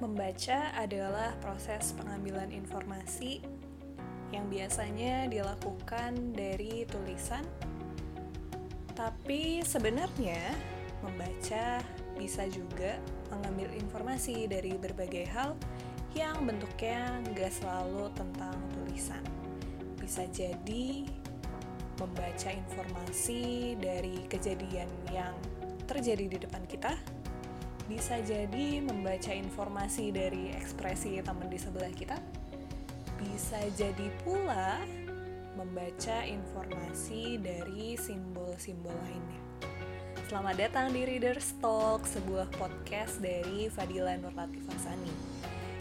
Membaca adalah proses pengambilan informasi yang biasanya dilakukan dari tulisan, tapi sebenarnya membaca bisa juga mengambil informasi dari berbagai hal yang bentuknya nggak selalu tentang tulisan. Bisa jadi membaca informasi dari kejadian yang terjadi di depan kita, bisa jadi membaca informasi dari ekspresi teman di sebelah kita, bisa jadi pula membaca informasi dari simbol-simbol lainnya. Selamat datang di Reader's Talk, sebuah podcast dari Fadila Hassani.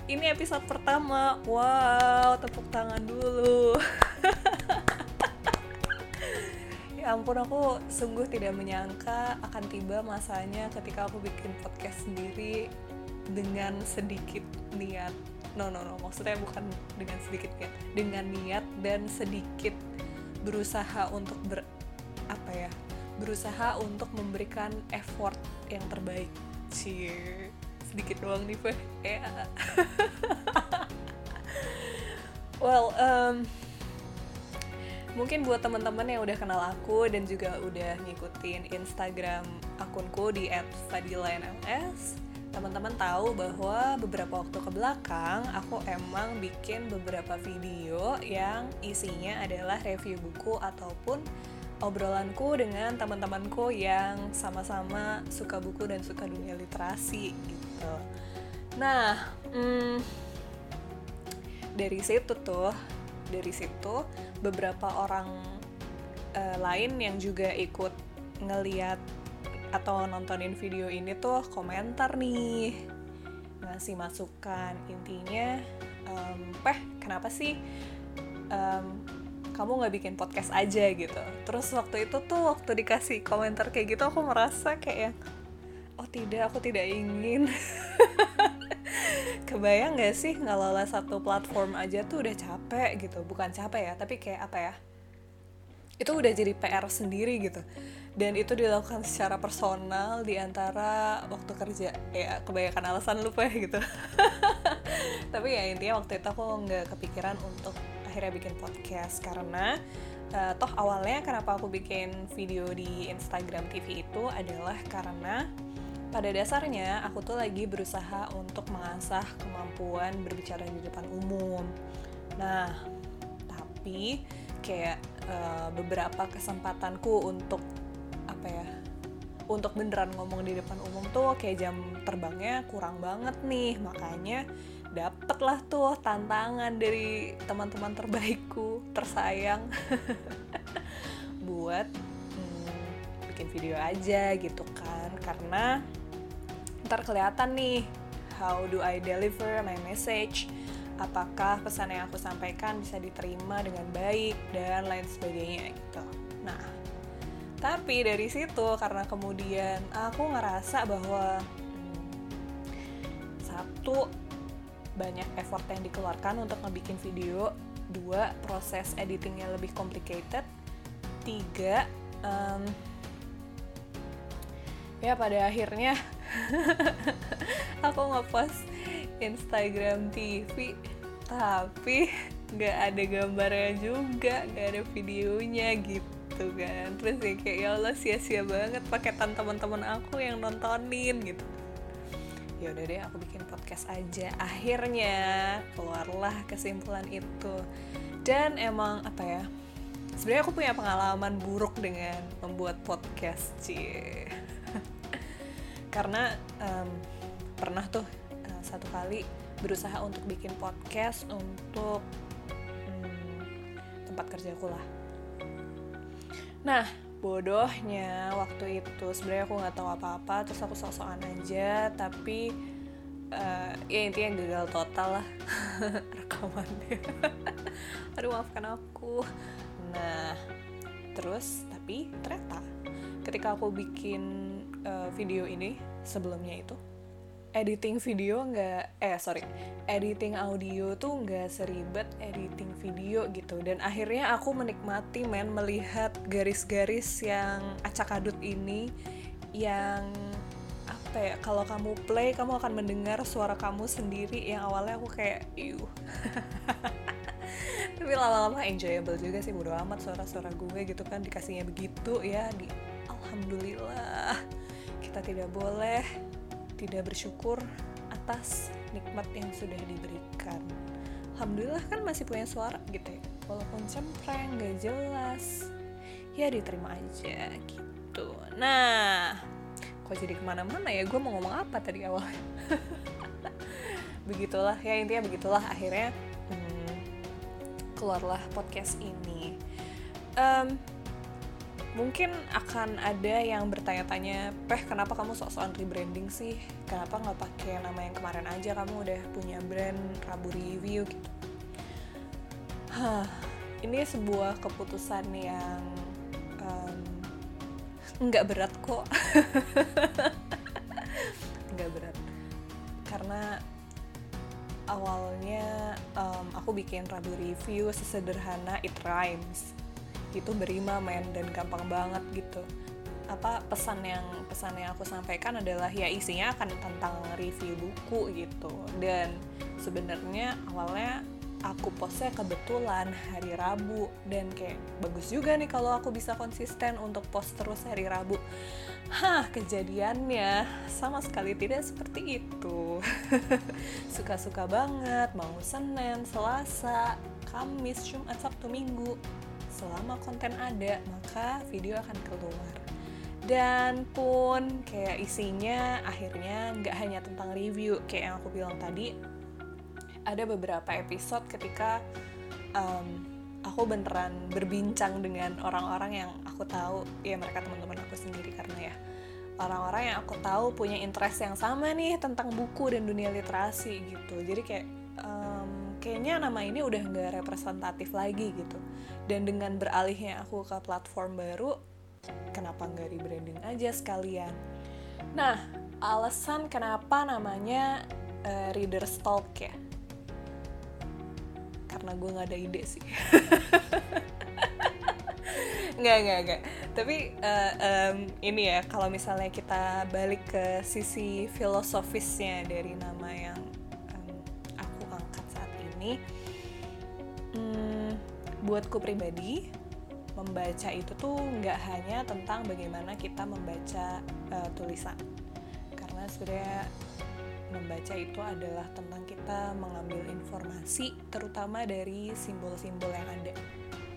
Ini episode pertama, wow, tepuk tangan dulu. Ya ampun aku sungguh tidak menyangka akan tiba masanya ketika aku bikin podcast sendiri dengan sedikit niat. No no no, maksudnya bukan dengan sedikit niat, dengan niat dan sedikit berusaha untuk ber apa ya? Berusaha untuk memberikan effort yang terbaik. Cie, sedikit doang nih, Fe. Ya. well, um, mungkin buat teman-teman yang udah kenal aku dan juga udah ngikutin Instagram akunku di @fadilanls teman-teman tahu bahwa beberapa waktu ke belakang aku emang bikin beberapa video yang isinya adalah review buku ataupun obrolanku dengan teman-temanku yang sama-sama suka buku dan suka dunia literasi gitu. Nah, hmm, dari situ tuh dari situ beberapa orang uh, lain yang juga ikut ngeliat atau nontonin video ini tuh komentar nih ngasih masukan. Intinya um, peh kenapa sih um, kamu nggak bikin podcast aja? gitu. Terus waktu itu tuh waktu dikasih komentar kayak gitu aku merasa kayak oh tidak aku tidak ingin kebayang gak sih ngelola satu platform aja tuh udah capek gitu? Bukan capek ya tapi kayak apa ya? Itu udah jadi PR sendiri gitu. Dan itu dilakukan secara personal di antara waktu kerja. Ya kebanyakan alasan lupa ya gitu. Tapi ya intinya waktu itu aku nggak kepikiran untuk akhirnya bikin podcast. Karena uh, toh awalnya kenapa aku bikin video di Instagram TV itu adalah karena pada dasarnya aku tuh lagi berusaha untuk mengasah kemampuan berbicara di depan umum. Nah, tapi kayak uh, beberapa kesempatanku untuk apa ya? Untuk beneran ngomong di depan umum tuh kayak jam terbangnya kurang banget nih. Makanya dapatlah tuh tantangan dari teman-teman terbaikku, tersayang buat video aja gitu kan. Karena ntar kelihatan nih how do I deliver my message? Apakah pesan yang aku sampaikan bisa diterima dengan baik dan lain sebagainya gitu. Nah tapi dari situ karena kemudian aku ngerasa bahwa hmm, satu banyak effort yang dikeluarkan untuk ngebikin video. Dua proses editingnya lebih complicated. Tiga um, ya pada akhirnya aku ngepost Instagram TV tapi nggak ada gambarnya juga nggak ada videonya gitu kan. Terus ya kayak ya Allah sia-sia banget paketan teman-teman aku yang nontonin gitu. Ya udah deh aku bikin podcast aja. Akhirnya keluarlah kesimpulan itu. Dan emang apa ya sebenarnya aku punya pengalaman buruk dengan membuat podcast sih karena um, pernah tuh uh, satu kali berusaha untuk bikin podcast untuk um, tempat kerjaku lah. Nah, bodohnya waktu itu sebenarnya aku nggak tahu apa-apa, terus aku sok-sokan aja, tapi uh, ya intinya gagal total lah rekamannya. Aduh maafkan aku. Nah, terus tapi ternyata ketika aku bikin uh, video ini sebelumnya itu. Editing video nggak eh sorry. Editing audio tuh nggak seribet editing video gitu. Dan akhirnya aku menikmati men melihat garis-garis yang acak adut ini yang apa apa ya kalau kamu play kamu akan mendengar suara kamu sendiri. Yang awalnya aku kayak iu tapi lama-lama enjoyable juga sih bodo amat suara-suara gue gitu kan dikasihnya begitu ya di alhamdulillah kita tidak boleh tidak bersyukur atas nikmat yang sudah diberikan. Alhamdulillah kan masih punya suara gitu ya. Walaupun cempreng gak jelas ya diterima aja gitu. Nah kok jadi ke mana-mana ya? Gue mau ngomong apa tadi awal begitulah ya intinya begitulah. Akhirnya hmm, keluarlah podcast ini. Um, mungkin akan ada yang bertanya-tanya peh kenapa kamu sok-sokan rebranding sih? Kenapa nggak pakai nama yang kemarin aja? Kamu udah punya brand Rabu Review gitu. Hah, ini sebuah keputusan yang um, nggak berat kok. Nggak berat. Karena awalnya um, aku bikin Rabu Review sesederhana it rhymes itu berima men dan gampang banget gitu. Apa pesan yang pesan yang aku sampaikan adalah ya isinya akan tentang review buku gitu. Dan sebenarnya awalnya aku postnya kebetulan hari Rabu. Dan kayak bagus juga nih kalau aku bisa konsisten untuk post terus hari Rabu. Hah kejadiannya sama sekali tidak seperti itu. Suka-suka banget mau Senin, Selasa, Kamis, Jumat, Sabtu, Minggu selama konten ada maka video akan keluar. Dan pun kayak isinya akhirnya nggak hanya tentang review kayak yang aku bilang tadi ada beberapa episode ketika um, aku beneran berbincang dengan orang-orang yang aku tahu ya mereka teman-teman aku sendiri karena ya. Orang-orang yang aku tahu punya interest yang sama nih tentang buku dan dunia literasi gitu. Jadi kayak um, kayaknya nama ini udah nggak representatif lagi gitu dan dengan beralihnya aku ke platform baru kenapa nggak rebranding aja sekalian? Nah alasan kenapa namanya uh, Reader's Talk ya? Karena gue nggak ada ide sih. Nggak nggak nggak. Tapi uh, um, ini ya kalau misalnya kita balik ke sisi filosofisnya dari nama yang um, aku angkat saat ini buatku pribadi membaca itu tuh nggak hanya tentang bagaimana kita membaca uh, tulisan. Karena sebenarnya membaca itu adalah tentang kita mengambil informasi terutama dari simbol-simbol yang ada.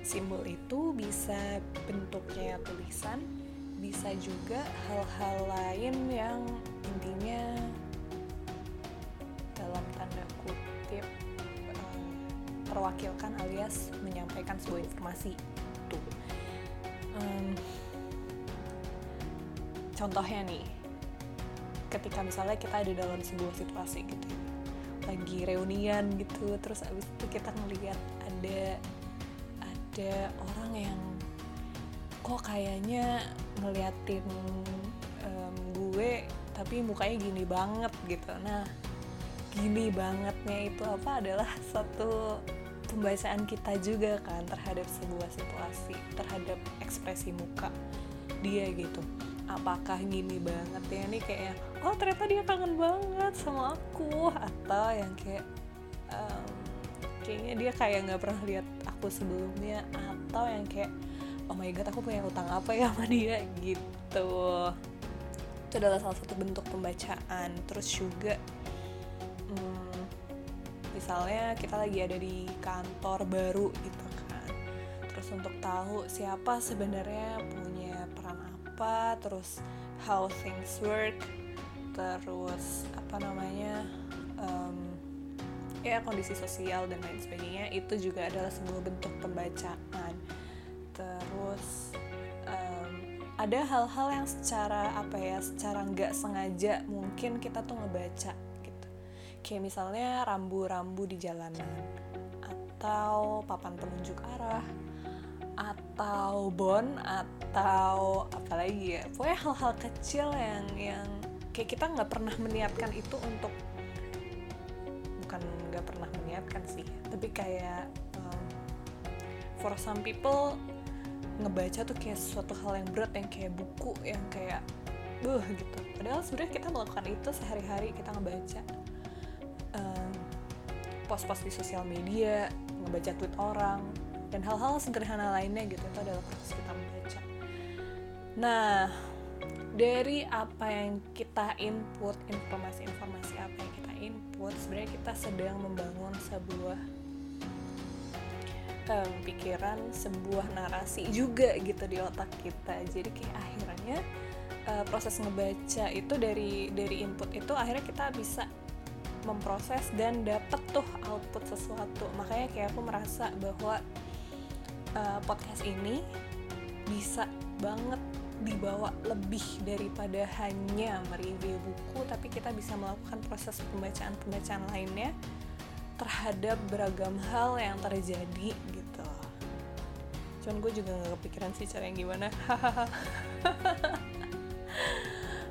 Simbol itu bisa bentuknya tulisan bisa juga hal-hal lain yang intinya terwakilkan alias menyampaikan sebuah informasi. Itu um, contohnya nih ketika misalnya kita ada dalam sebuah situasi gitu lagi reunian gitu terus abis itu kita ngelihat ada ada orang yang kok kayaknya ngeliatin um, gue tapi mukanya gini banget gitu. Nah gini bangetnya itu apa adalah satu pembacaan kita juga kan terhadap sebuah situasi terhadap ekspresi muka dia gitu. Apakah gini banget ya? Nih kayak oh ternyata dia kangen banget sama aku. Atau yang kayak um, kayaknya dia kayak nggak pernah lihat aku sebelumnya. Atau yang kayak oh my god aku punya utang apa ya sama dia? Gitu. Itu adalah salah satu bentuk pembacaan. Terus juga hmm, misalnya kita lagi ada di kantor baru gitu kan. Terus untuk tahu siapa sebenarnya punya peran apa terus how things work terus apa namanya um, ya kondisi sosial dan lain sebagainya itu juga adalah sebuah bentuk pembacaan. Terus um, ada hal-hal yang secara apa ya secara nggak sengaja mungkin kita tuh ngebaca kayak misalnya rambu-rambu di jalanan atau papan penunjuk arah atau bon atau apa lagi ya? Pokoknya hal-hal kecil yang yang kayak kita nggak pernah meniatkan itu untuk bukan nggak pernah meniatkan sih tapi kayak um, for some people ngebaca tuh kayak suatu hal yang berat yang kayak buku yang kayak buh gitu. Padahal sebenarnya kita melakukan itu sehari-hari kita ngebaca post-post di sosial media ngebaca tweet orang dan hal-hal sederhana lainnya gitu. Itu adalah proses kita membaca. Nah dari apa yang kita input informasi-informasi apa yang kita input sebenarnya kita sedang membangun sebuah um, pikiran sebuah narasi juga gitu di otak kita. Jadi kayak akhirnya uh, proses ngebaca itu dari dari input itu akhirnya kita bisa memproses dan dapet tuh output sesuatu. Makanya kayak aku merasa bahwa uh, podcast ini bisa banget dibawa lebih daripada hanya mereview buku tapi kita bisa melakukan proses pembacaan-pembacaan lainnya terhadap beragam hal yang terjadi gitu. Cuman gue juga gak kepikiran sih cara yang gimana.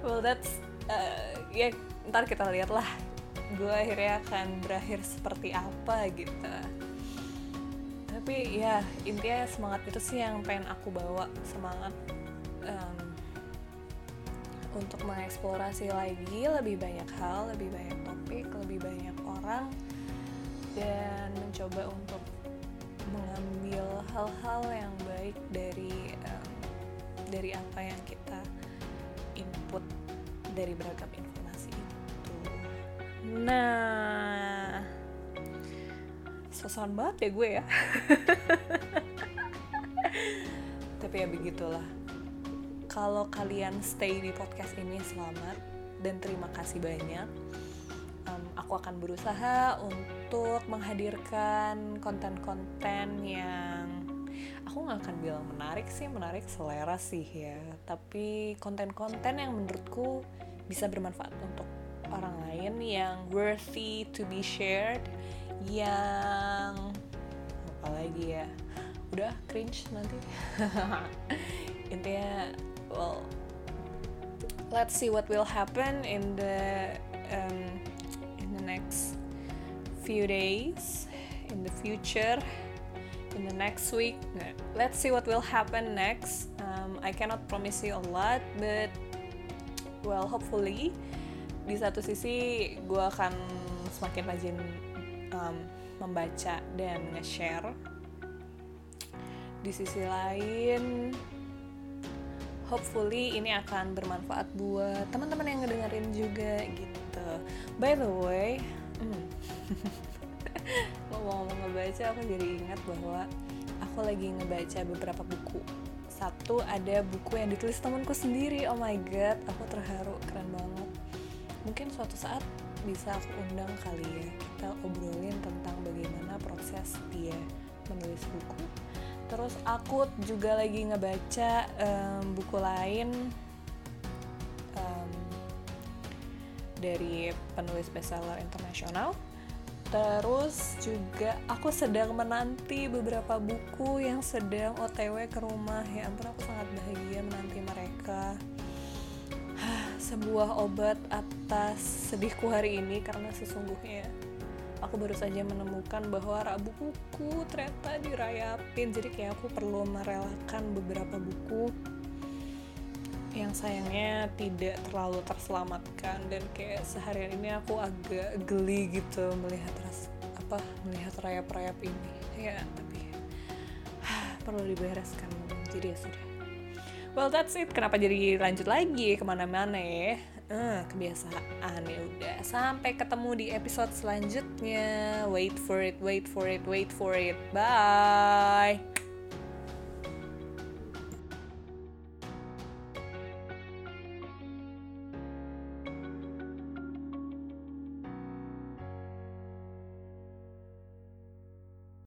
Well that's uh, ya ntar kita lihat lah gue akhirnya akan berakhir seperti apa gitu tapi ya intinya semangat itu sih yang pengen aku bawa semangat um, untuk mengeksplorasi lagi lebih banyak hal, lebih banyak topik, lebih banyak orang dan mencoba untuk mengambil hal-hal yang baik dari um, dari apa yang kita input dari beragam itu. Nah, sosokan banget ya gue ya. Tapi ya begitulah kalau kalian stay di podcast ini selamat dan terima kasih banyak. Um, aku akan berusaha untuk menghadirkan konten-konten yang aku nggak akan bilang menarik sih, menarik selera sih ya. Tapi konten-konten yang menurutku bisa bermanfaat untuk orang lain yang worthy to be shared, yang apa lagi ya? Udah cringe nanti. Intinya well let's see what will happen in the um, in the next few days in the future in the next week let's see what will happen next um, I cannot promise you a lot but well hopefully di satu sisi gue akan semakin rajin um, membaca dan nge-share. Di sisi lain hopefully ini akan bermanfaat buat teman-teman yang ngedengerin juga gitu. By the way hmm, ngomong-ngomong ngebaca aku jadi ingat bahwa aku lagi ngebaca beberapa buku. Satu ada buku yang ditulis temanku sendiri. Oh my god aku terharu keren banget mungkin suatu saat bisa aku undang kali ya kita obrolin tentang bagaimana proses dia menulis buku. Terus aku juga lagi ngebaca um, buku lain um, dari penulis bestseller internasional. Terus juga aku sedang menanti beberapa buku yang sedang otw ke rumah. Ya ampun aku sangat bahagia menanti mereka sebuah obat atas sedihku hari ini karena sesungguhnya aku baru saja menemukan bahwa rak bukuku ternyata dirayapin jadi kayak aku perlu merelakan beberapa buku yang sayangnya tidak terlalu terselamatkan. Dan kayak seharian ini aku agak geli gitu melihat ras apa melihat rayap-rayap ini. Ya tapi perlu dibereskan. Jadi ya sudah well that's it. Kenapa jadi lanjut lagi? Ke mana-mana ya. Uh, kebiasaan ya udah. Sampai ketemu di episode selanjutnya. Wait for it wait for it wait for it. Bye